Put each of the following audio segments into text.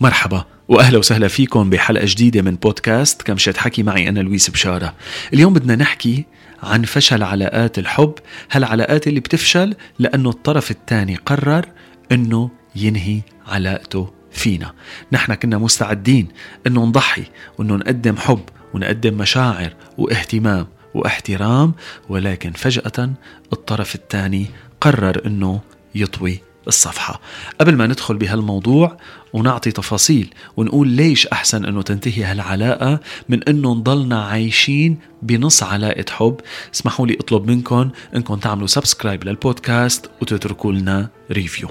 مرحبا وأهلا وسهلا فيكم بحلقة جديدة من بودكاست كمشة حكي معي أنا لويس بشارة. اليوم بدنا نحكي عن فشل علاقات الحب، هالعلاقات اللي بتفشل لأنه الطرف الثاني قرر إنه ينهي علاقته فينا. نحن كنا مستعدين إنه نضحي وإنه نقدم حب ونقدم مشاعر واهتمام واحترام ولكن فجأة الطرف الثاني قرر إنه يطوي الصفحة. قبل ما ندخل بهالموضوع ونعطي تفاصيل ونقول ليش أحسن أنه تنتهي هالعلاقة من أنه نضلنا عايشين بنص علاقة حب. اسمحوا لي أطلب منكم أنكم تعملوا subscribe للبودكاست وتتركوا لنا review.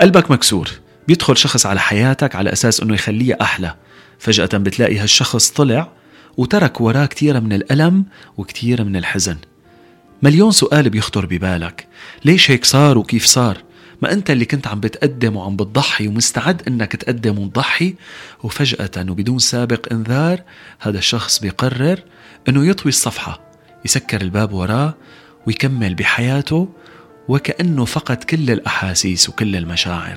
قلبك مكسور. بيدخل شخص على حياتك على أساس أنه يخليها أحلى. فجأة بتلاقي هالشخص طلع وترك وراه كتير من الألم وكتير من الحزن. مليون سؤال بيخطر ببالك. ليش هيك صار وكيف صار؟ ما أنت اللي كنت عم بتقدم وعم بتضحي ومستعد أنك تقدم وتضحي وفجأة وبدون سابق إنذار هذا الشخص بيقرر أنه يطوي الصفحة يسكر الباب وراه ويكمل بحياته وكأنه فقد كل الأحاسيس وكل المشاعر.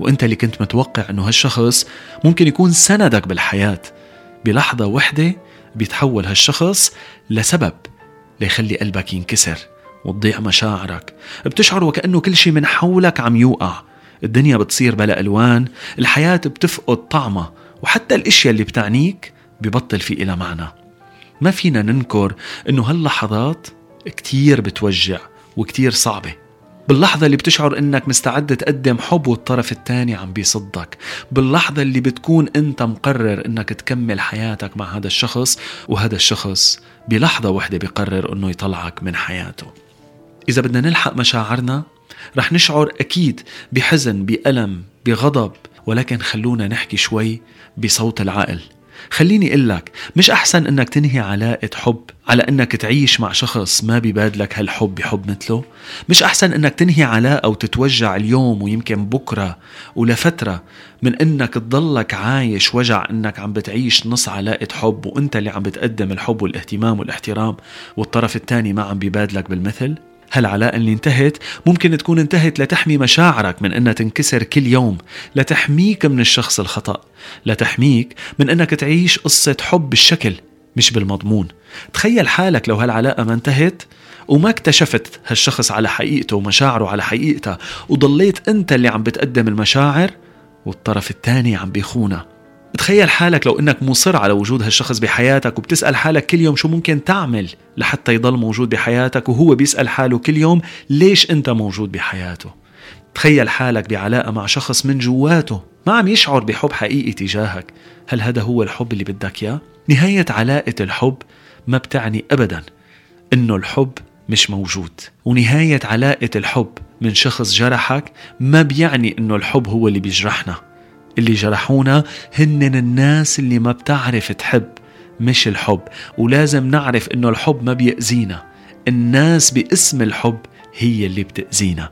وأنت اللي كنت متوقع إنه هالشخص ممكن يكون سندك بالحياة بلحظة وحدة بيتحول هالشخص لسبب ليخلي قلبك ينكسر. وتضيع مشاعرك. بتشعر وكأنه كل شيء من حولك عم يوقع. الدنيا بتصير بلا ألوان الحياة بتفقد طعمها وحتى الأشياء اللي بتعنيك ببطل في إلى معنى. ما فينا ننكر إنه هاللحظات كتير بتوجع وكتير صعبة. باللحظة اللي بتشعر إنك مستعد تقدم حب والطرف الثاني عم بيصدك. باللحظة اللي بتكون أنت مقرر إنك تكمل حياتك مع هذا الشخص وهذا الشخص بلحظة واحدة بيقرر إنه يطلعك من حياته. إذا بدنا نلحق مشاعرنا رح نشعر أكيد بحزن بألم بغضب ولكن خلونا نحكي شوي بصوت العقل. خليني أقول لك مش أحسن إنك تنهي علاقة حب على إنك تعيش مع شخص ما بيبادلك هالحب بحب مثله؟ مش أحسن إنك تنهي علاقة وتتوجع اليوم ويمكن بكرة ولفترة من إنك تضلك عايش وجع إنك عم بتعيش نص علاقة حب وإنت اللي عم بتقدم الحب والاهتمام والاحترام والطرف الثاني ما عم بيبادلك بالمثل؟ هالعلاقة اللي انتهت؟ ممكن تكون انتهت لتحمي مشاعرك من أنها تنكسر كل يوم لتحميك من الشخص الخطأ لتحميك من أنك تعيش قصة حب بالشكل مش بالمضمون. تخيل حالك لو هالعلاقة ما انتهت وما اكتشفت هالشخص على حقيقته ومشاعره على حقيقتها وضليت أنت اللي عم بتقدم المشاعر والطرف الثاني عم بيخونها تخيل حالك لو إنك مصر على وجود هالشخص بحياتك وبتسأل حالك كل يوم شو ممكن تعمل لحتى يضل موجود بحياتك وهو بيسأل حاله كل يوم ليش أنت موجود بحياته؟ تخيل حالك بعلاقة مع شخص من جواته ما عم يشعر بحب حقيقي تجاهك. هل هذا هو الحب اللي بدك إياه؟ نهاية علاقة الحب ما بتعني أبدا إنه الحب مش موجود. ونهاية علاقة الحب من شخص جرحك ما بيعني إنه الحب هو اللي بيجرحنا. اللي جرحونا هن الناس اللي ما بتعرف تحب مش الحب. ولازم نعرف إنه الحب ما بيأذينا. الناس باسم الحب هي اللي بتأذينا.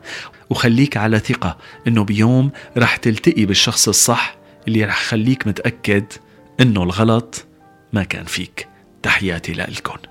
وخليك على ثقة إنه بيوم رح تلتقي بالشخص الصح اللي رح خليك متأكد إنه الغلط ما كان فيك. تحياتي لكم